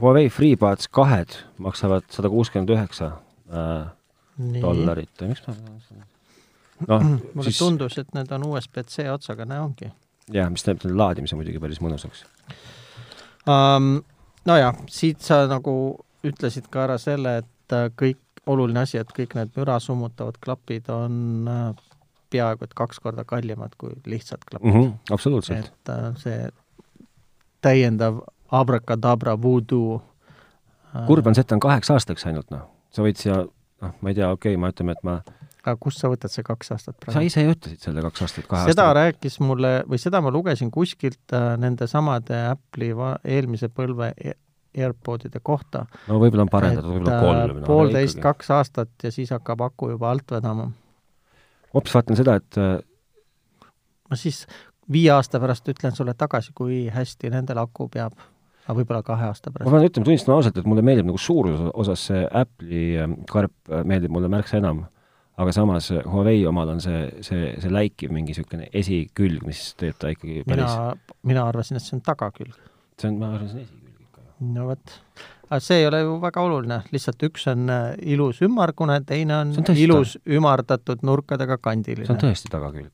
Huawei FreeBuds kahed maksavad sada kuuskümmend üheksa äh, dollarit, miks ma noh, mulle siis... tundus, et need on USB-C otsaga, näe ongi. jah, mis teeb selle laadimise muidugi päris mõnusaks um,. Nojah, siit sa nagu ütlesid ka ära selle, et äh, kõik, oluline asi, et kõik need müra summutavad klapid on äh, peaaegu et kaks korda kallimad kui lihtsad klapid mm. -hmm, absoluutselt. et äh, see täiendav abrakadabra voodoo kurb on see, et ta on kaheks aastaks ainult, noh. sa võid siia noh, ma ei tea, okei okay,, ma ütleme, et ma aga kust sa võtad see kaks aastat praegu? sa ise ütlesid selle kaks aastat, kahe seda aastat. rääkis mulle, või seda ma lugesin kuskilt äh, nende samade Apple'i va-, eelmise põlve e AirPodide kohta. no võib-olla on parendatud, võib-olla äh, kolm no,. poolteist, kaks aastat ja siis hakkab aku juba alt vedama. hoopis vaatan seda, et äh, ma siis viie aasta pärast ütlen sulle tagasi, kui hästi nendel aku peab aga võib-olla kahe aasta pärast. ma pean ütlema, tunnistan ausalt, et mulle meeldib nagu suuruse osas see Apple'i ähm, karp äh, meeldib mulle märksa enam. aga samas äh, Huawei omal on see, see, see läikiv mingi niisugune esikülg, mis teeb ta ikkagi päris mina, mina arvasin, et see on tagakülg. see on, ma on esikülg. No vot. aga see ei ole ju väga oluline, lihtsalt üks on äh, ilus ümmargune, teine on, on ilus ümardatud nurkadega kandiline. see on tõesti tagakülg.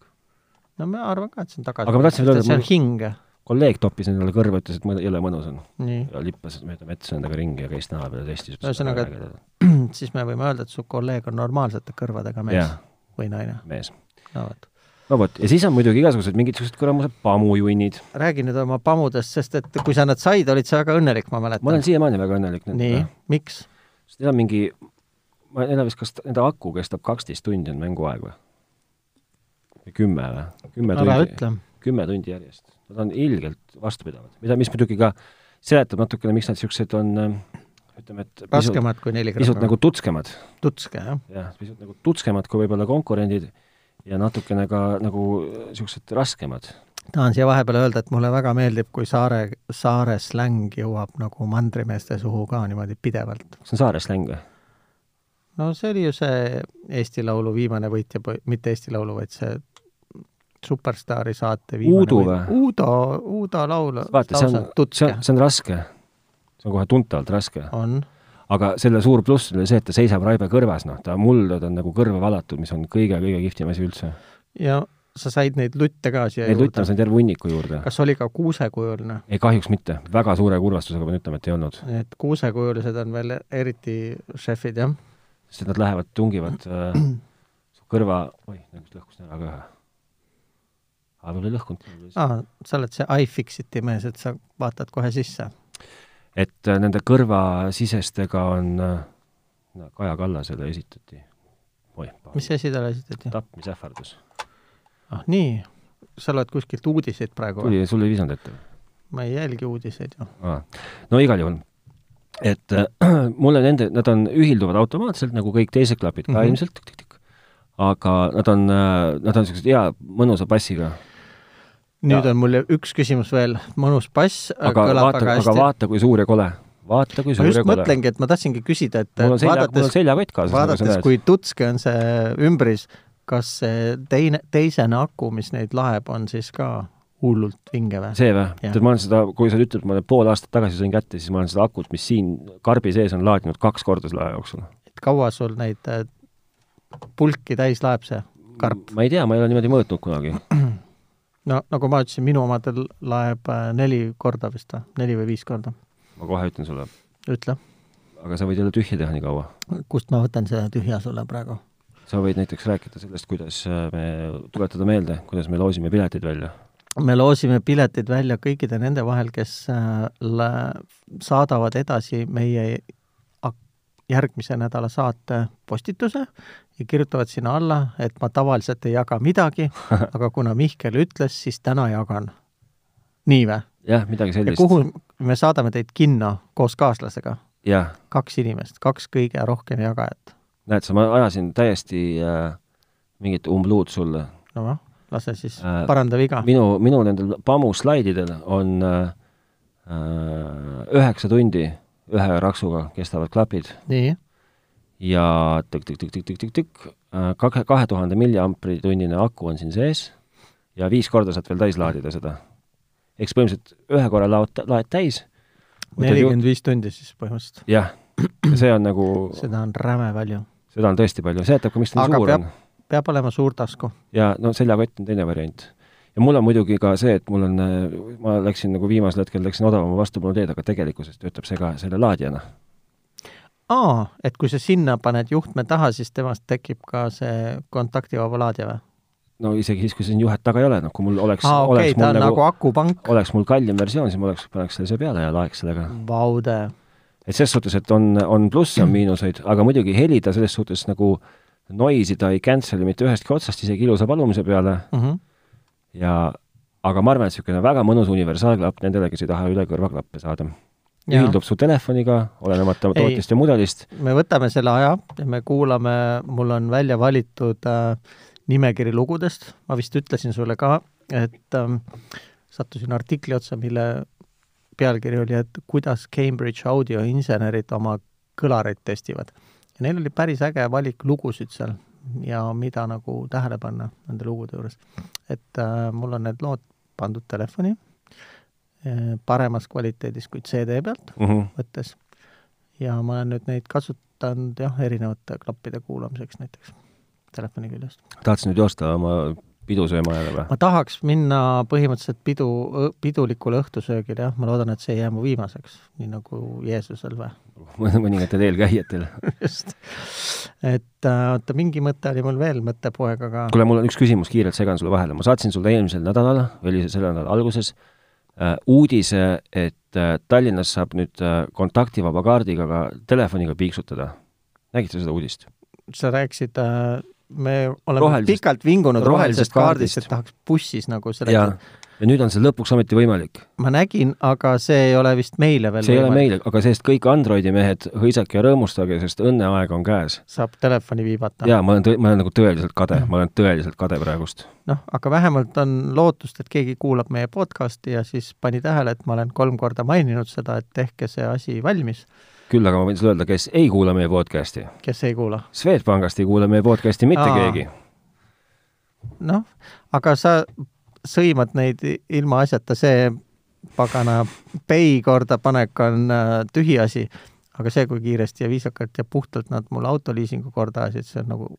no ma arvan ka, et see on tagakülg. aga ma tahtsin öelda, et see on hing kolleeg toppis endale kõrva, ütles, et mõne, jõle mõnus on. ja lippas mööda metsa endaga ringi ja käis näo peal ja testis. ühesõnaga, siis me võime öelda, et su kolleeg on normaalsete kõrvadega mees ja. või naine? mees. no vot. No vot, ja siis on muidugi igasugused mingisugused kuramused pamujunnid. räägi nüüd oma pamudest, sest et kui sa nad said, olid sa väga õnnelik, ma mäletan. ma olen siiamaani väga õnnelik. nii, miks? sest neil on mingi, ma ei tea vist, kas nende aku kestab kaksteist tundi on mänguaeg või? või kümme või? kümme tundi. kümme tundi järjest nad on ilgelt vastupidavad, mida, mis muidugi ka seletab natukene, miks nad niisugused on ütleme, et raskemad kui neli grammi. pisut nagu tutskemad. tutske, jah? jah, pisut nagu tutskemad kui võib-olla konkurendid ja natukene ka nagu niisugused raskemad. tahan siia vahepeale öelda, et mulle väga meeldib, kui saare, saare släng jõuab nagu mandrimeeste suhu ka niimoodi pidevalt. see on saare släng või? no see oli ju see Eesti Laulu viimane võitja, mitte Eesti Laulu, vaid see Superstaari saate Uudu või? Uudo, Uudo laul. vaata, see on, see on, see on raske. see on kohe tuntavalt raske. on. Aga selle suur pluss oli see, et ta seisab raibe kõrvas, noh, ta muldad on nagu kõrva valatud, mis on kõige-kõige kihvtim asi üldse. ja sa said neid lutte ka siia neid juurde? lutte ma sain terve hunniku juurde. kas oli ka kuusekujuline? ei, kahjuks mitte. väga suure kurvastusega pean ütlema, et ei olnud. et kuusekujulised on veel eriti šefid, jah? sest nad lähevad, tungivad äh, kõrva, oih, nüüd lõhkus ära ka ühe aga mul ei lõhkunud. aa, sa oled see iFixiti mees, et sa vaatad kohe sisse? Et äh, nende kõrvasisestega on äh,, Kaja Kallasele esitati. mis asi talle esitati? tapmisähvardus. ah nii, sa loed kuskilt uudiseid praegu? tuli, sul ei visanud ette? ma ei jälgi uudiseid ju. no igal juhul et äh, mulle nende, nad on, ühilduvad automaatselt nagu kõik teised klapid ka mm -hmm. ilmselt, aga nad on, äh, nad on niisugused hea mõnusa bassiga nüüd ja. on mul üks küsimus veel, mõnus pass, kõlab vaata, väga hästi. aga vaata, kui suur ja kole. vaata, kui suur ja kole. ma just mõtlengi, et ma tahtsingi küsida, et mul on selja, mul on seljakott kaasas. vaadates, kui tutske on see ümbris, kas see teine, teisene aku, mis neid laeb, on siis ka hullult vinge või? see või? tead, ma olen seda, kui sa ütled, ma pool aastat tagasi sain kätte, siis ma olen seda akut, mis siin karbi sees on, laadinud kaks korda selle aja jooksul. et kaua sul neid äh, pulki täis laeb see karp? ma ei tea, ma ei ole niimoodi mõõtnud kunagi no nagu ma ütlesin, minu omadel laeb äh, neli korda vist või, neli või viis korda. ma kohe ütlen sulle. ütle. aga sa võid jälle tühja teha nii kaua. kust ma võtan selle tühja sulle praegu? sa võid näiteks rääkida sellest, kuidas äh, me, tuletada meelde, kuidas me loosime piletid välja. me loosime piletid välja kõikide nende vahel, kes äh, saadavad edasi meie järgmise nädala saate postituse ja kirjutavad sinna alla, et ma tavaliselt ei jaga midagi, aga kuna Mihkel ütles, siis täna jagan. nii või? jah, midagi sellist. kuhu me saadame teid kinno koos kaaslasega? kaks inimest, kaks kõige rohkem jagajat. näed sa, ma ajasin täiesti äh, mingit umbluud sulle. noh, lase siis Äh, paranda viga. minu, minu nendel Pamu slaididel on äh, äh, üheksa tundi ühe raksuga kestavad klapid nii, ja tükk-tükk-tükk-tükk-tükk-tükk, kahe, kahe tuhande milliampri tunnine aku on siin sees ja viis korda saad veel täis laadida seda. eks põhimõtteliselt ühe korra laod, laed täis, nelikümmend viis tundi siis põhimõtteliselt. jah, see on nagu, seda on räme palju. seda on tõesti palju, seletab ka, miks ta nii Aga suur peab- on. peab olema suur tasku. ja no seljakott on teine variant. ja mul on muidugi ka see, et mul on, ma läksin nagu viimasel hetkel läksin odavama vastupanu teed, aga tegelikkuses töötab see ka selle laadijana. aa, et kui sa sinna paned juhtme taha, siis temast tekib ka see kontaktivaba laadija või? no isegi siis, kui siin juhet taga ei ole, noh kui mul oleks, oleks okay,, ta mul on nagu, nagu, akupank. oleks mul kallim versioon, siis ma oleks, paneks selle siia peale ja laeks sellega. Vaude. et ses suhtes, et on, on plusse, on miinuseid, aga muidugi heli ta selles suhtes nagu noise'i ta ei cancel'i mitte ühestki otsast, isegi ilusa palumise peale Mm -hmm. ja aga ma arvan, et niisugune väga mõnus universaalklapp nendele, kes ei taha üle kõrvaklappe saada. Ühildub su telefoniga, olenemata Ei. tootjast ja mudelist. me võtame selle aja ja me kuulame, mul on välja valitud äh, nimekiri lugudest, ma vist ütlesin sulle ka, et ähm, sattusin artikli otsa, mille pealkiri oli, et kuidas Cambridge audioinsenerid oma kõlareid testivad. ja neil oli päris äge valik lugusid seal ja mida nagu tähele panna nende lugude juures. et äh, mul on need lood pandud telefoni paremas kvaliteedis kui CD pealt, Mhm. võttes. ja ma olen nüüd neid kasutanud jah, erinevate klappide kuulamiseks näiteks telefoni küljest. tahtsid nüüd joosta oma pidu sööma jälle või? ma tahaks minna põhimõtteliselt pidu, pidulikule õhtusöögile, jah, ma loodan, et see ei jää mu viimaseks, nii nagu Jeesusel või? mõningatel eelkäijatel. just. et äh, oota, mingi mõte oli mul veel mõttepoeg, aga kuule, mul on üks küsimus, kiirelt segan sulle vahele, ma saatsin sulle eelmisel nädalal või oli see selle nädala alguses uudise, et äh, Tallinnas saab nüüd äh, kontaktivaba kaardiga ka telefoniga piiksutada. nägid sa seda uudist? sa rääkisid äh,, me oleme Rohelisest- pikalt vingunud rohelisest rohelisest kaardist, kaardist. et tahaks bussis nagu selle ja, ja nüüd on see lõpuks ometi võimalik. ma nägin, aga see ei ole vist meile veel see ei ole meile, aga sellest kõik Androidi mehed, hõisake ja rõõmustage, sest õnneaeg on käes. saab telefoni viibata. jaa, ma olen ma olen nagu tõeliselt kade, ma olen tõeliselt kade praegust. noh, aga vähemalt on lootust, et keegi kuulab meie podcasti ja siis pani tähele, et ma olen kolm korda maininud seda, et tehke see asi valmis, küll aga ma võin sulle öelda, kes ei kuula meie podcasti. kes ei kuula. Swedbankist ei kuula meie podcasti mitte Aa. keegi. noh, aga sa sõimad neid ilmaasjata, see pagana pay kordapanek on äh, tühiasi, aga see, kui kiiresti ja viisakalt ja puhtalt nad mulle autoliisingu korda ajasid, see on nagu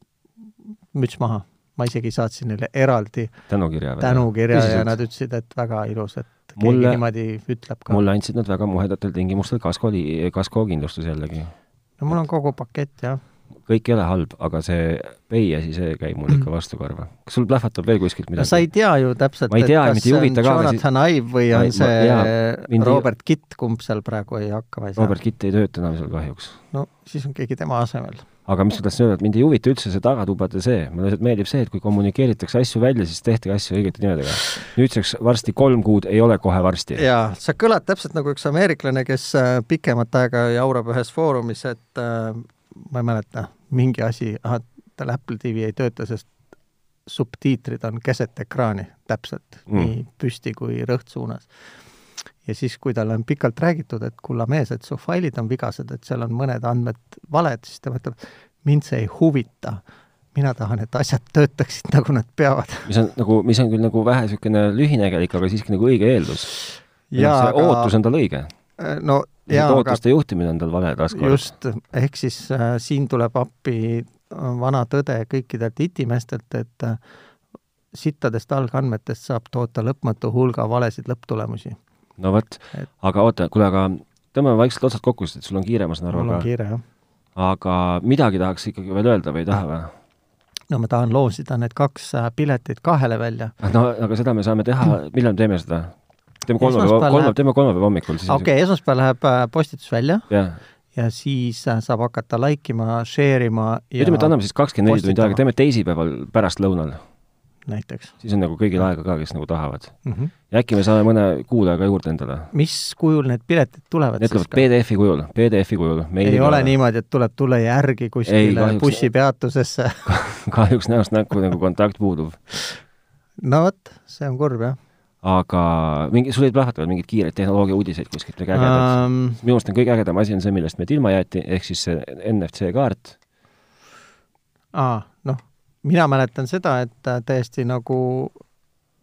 müts maha. ma isegi saatsin neile eraldi tänukirja tänukirja ja Tõsiselt? nad ütlesid, et väga ilus, et keegi Mulle- niimoodi ütleb ka. mulle andsid nad väga muhedatel tingimustel kasko, kaskokindlustuse jällegi. no mul on kogu pakett jah. Kõik ei ole halb, aga see pay asi, see käib mul ikka vastu karva. kas sul plahvatab veel kuskilt no sa midagi? ei tea ju täpselt, Ma et tea kas see on huvita ka, Jonathan Ive või Ma on ma- see jaa, mind Robert Kitt, kumb seal praegu ei hakka, ma ei saa. Robert Kitt ei tööta enam seal kahjuks. no siis on keegi tema asemel. aga mis ma tahtsin öelda, et mind ei huvita üldse see tagatubade see, mulle lihtsalt meeldib see, et kui kommunikeeritakse asju välja, siis tehke asju õigete nimedega. nüüdseks varsti kolm kuud ei ole kohe varsti. jaa, sa kõlad täpselt nagu üks ameeriklane, kes äh, pikemat aega jaurab ühes foorumis, et äh, ma ei mäleta, mingi asi, ahah, tal Apple TV ei tööta, sest subtiitrid on keset ekraani täpselt Mm. nii püsti kui rõhtsuunas. ja siis, kui talle on pikalt räägitud, et kulla mees, et su failid on vigased, et seal on mõned andmed valed, siis ta mõtleb, mind see ei huvita. mina tahan, et asjad töötaksid nagu nad peavad. mis on nagu, mis on küll nagu vähe niisugune lühinägelik, aga siiski nagu õige eeldus. see aga... ootus on tal õige. no jaa, aga juhtimine on tal vale taaskord. just, ehk siis äh, siin tuleb appi äh, vana tõde kõikidelt itimeestelt, et äh, sittadest algandmetest saab toota lõpmatu hulga valesid lõpptulemusi. no vot Et-, aga oota, kuule, aga tõmbame vaikselt otsad kokku, sest et sul on kiire, ma saan aru, mul on aga, kiire, jah. aga midagi tahaks ikkagi veel öelda või ei taha või? no ma tahan loosida need kaks äh, piletit kahele välja. no aga seda me saame teha, millal me teeme seda? Teeme kolmapäeva, kolmapäeva teeme kolmapäeva hommikul, siis okei okay,, esmaspäeval läheb äh, postitus välja jah, ja siis äh, saab hakata like ima, share ima ja ütleme, et anname siis kakskümmend neli tundi aega, teeme teisipäeval pärastlõunal, näiteks siis on nagu kõigil aega ka, kes nagu tahavad. mm. -hmm. ja äkki me saame mõne kuulaja ka juurde endale. mis kujul need piletid tulevad Need tulevad PDF-i kujul, PDF-i kujul. ei ole niimoodi, et tuleb tulla järgi kuskile bussipeatusesse kahjuks näost näkku nagu kontakt puudub. no vot, see on kurb, jah. Aga mingi, sul olid plahvatavad mingeid kiireid tehnoloogia uudiseid kuskilt midagi ägedat um,? minu arust on kõige ägedam asi on see, millest meid ilma jäeti, ehk siis see NFC kaart. aa, noh, mina mäletan seda, et täiesti nagu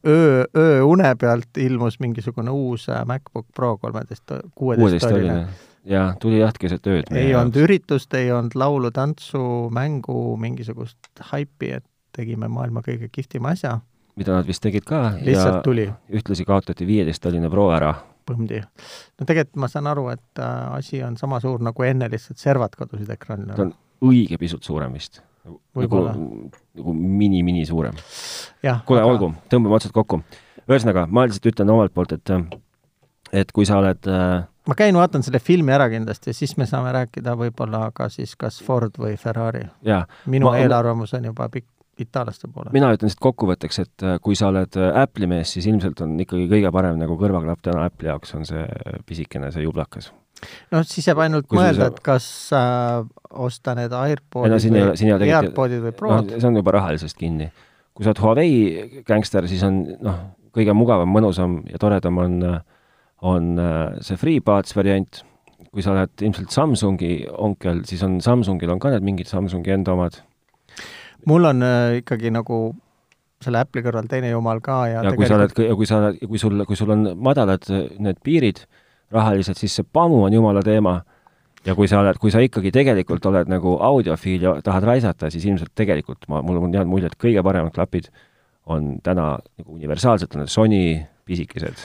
öö, ööune pealt ilmus mingisugune uus äh, MacBook Pro kolmeteist, kuueteisttolline jaa, tuli jah keset ööd. ei olnud üritust, ei olnud laulu, tantsu, mängu, mingisugust haipi, et tegime maailma kõige kihvtima asja. Mida nad vist tegid ka. lihtsalt tuli. ühtlasi kaotati viieteisttolline Pro ära. põmdi. no tegelikult ma saan aru, et äh, asi on sama suur nagu enne, lihtsalt servad kadusid ekraanile. ta on õige pisut suurem vist. nagu, nagu mini-mini suurem. kuule aga..., olgu, tõmbame otsad kokku. ühesõnaga, ma lihtsalt ütlen omalt poolt, et et kui sa oled äh, ma käin, vaatan selle filmi ära kindlasti siis me saame rääkida võib-olla ka siis kas Ford või Ferrari. minu ma, eelarvamus on juba pikk itaallaste poole. mina ütlen siit kokkuvõtteks, et äh, kui sa oled äh, Apple'i mees, siis ilmselt on ikkagi kõige parem nagu kõrvaklapp täna Apple'i jaoks on see pisikene, see jublakas. noh, siis jääb ainult kui mõelda, et kas äh, osta need AirPodid no, või AirPodid või Prod no,. see on juba rahalisest kinni. kui sa oled Huawei gängster, siis on noh, kõige mugavam, mõnusam ja toredam on äh, on äh, see FreeBuds variant, kui sa oled ilmselt Samsungi onkel, siis on Samsungil on ka need mingid Samsungi enda omad. Mul on äh, ikkagi nagu selle Apple'i kõrval teine jumal ka ja, ja kui sa oled, ja kui sa oled, kui sul, kui sul on madalad äh, need piirid rahaliselt, siis see PAMU on jumala teema. ja kui sa oled, kui sa ikkagi tegelikult oled nagu audiofiil ja tahad raisata, siis ilmselt tegelikult ma, mul on jäänud mulje, et kõige paremad klapid on täna nagu universaalselt on need Sony pisikesed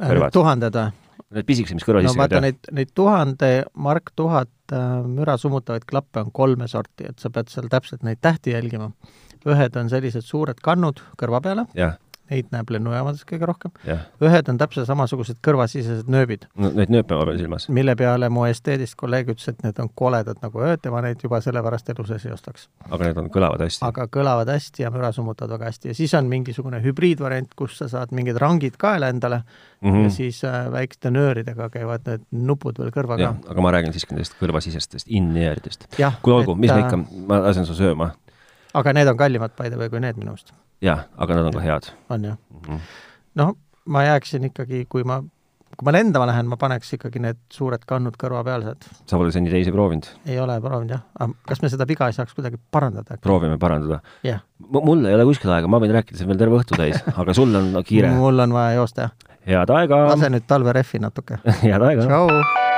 kõrvad. tuhanded või? Need pisikesed, mis kõrva sisse no vaata, neid, neid tuhande, Mark tuhat äh, müra summutavaid klappe on kolme sorti, et sa pead seal täpselt neid tähti jälgima. ühed on sellised suured kannud kõrva peale yeah., neid näeb lennujaamades kõige rohkem ühed on täpselt samasugused kõrvasisesed nööbid no,. Neid nööpe ma pean silmas. mille peale mu esteedist kolleeg ütles, et need on koledad nagu ööd ja ma neid juba sellepärast elu sees ei ostaks. aga need on, kõlavad hästi? aga kõlavad hästi ja müra summutavad väga hästi ja siis on mingisugune hübriidvariant, kus sa saad mingid rangid kaela endale mm -hmm. ja siis äh, väikeste nööridega käivad need nupud veel kõrva ka. aga ma räägin siiski nendest kõrvasisestest in-earidest. kuule, olgu, mis me ikka, ma lasen su sööma. aga need on kallimad by the way kui need minu arust jah, aga nad on ka head. on jah mm -hmm.? noh, ma jääksin ikkagi, kui ma, kui ma lendama lähen, ma paneks ikkagi need suured kannud kõrvapealsed. sa pole seni teisi proovinud? ei ole proovinud jah, aga kas me seda viga ei saaks kuidagi parandada? proovime parandada yeah.. mul ei ole kuskil aega, ma võin rääkida siin veel terve õhtu täis aga sul on kiire mul on vaja joosta, jah. head aega! lase nüüd talverehvi natuke head aega! tšau!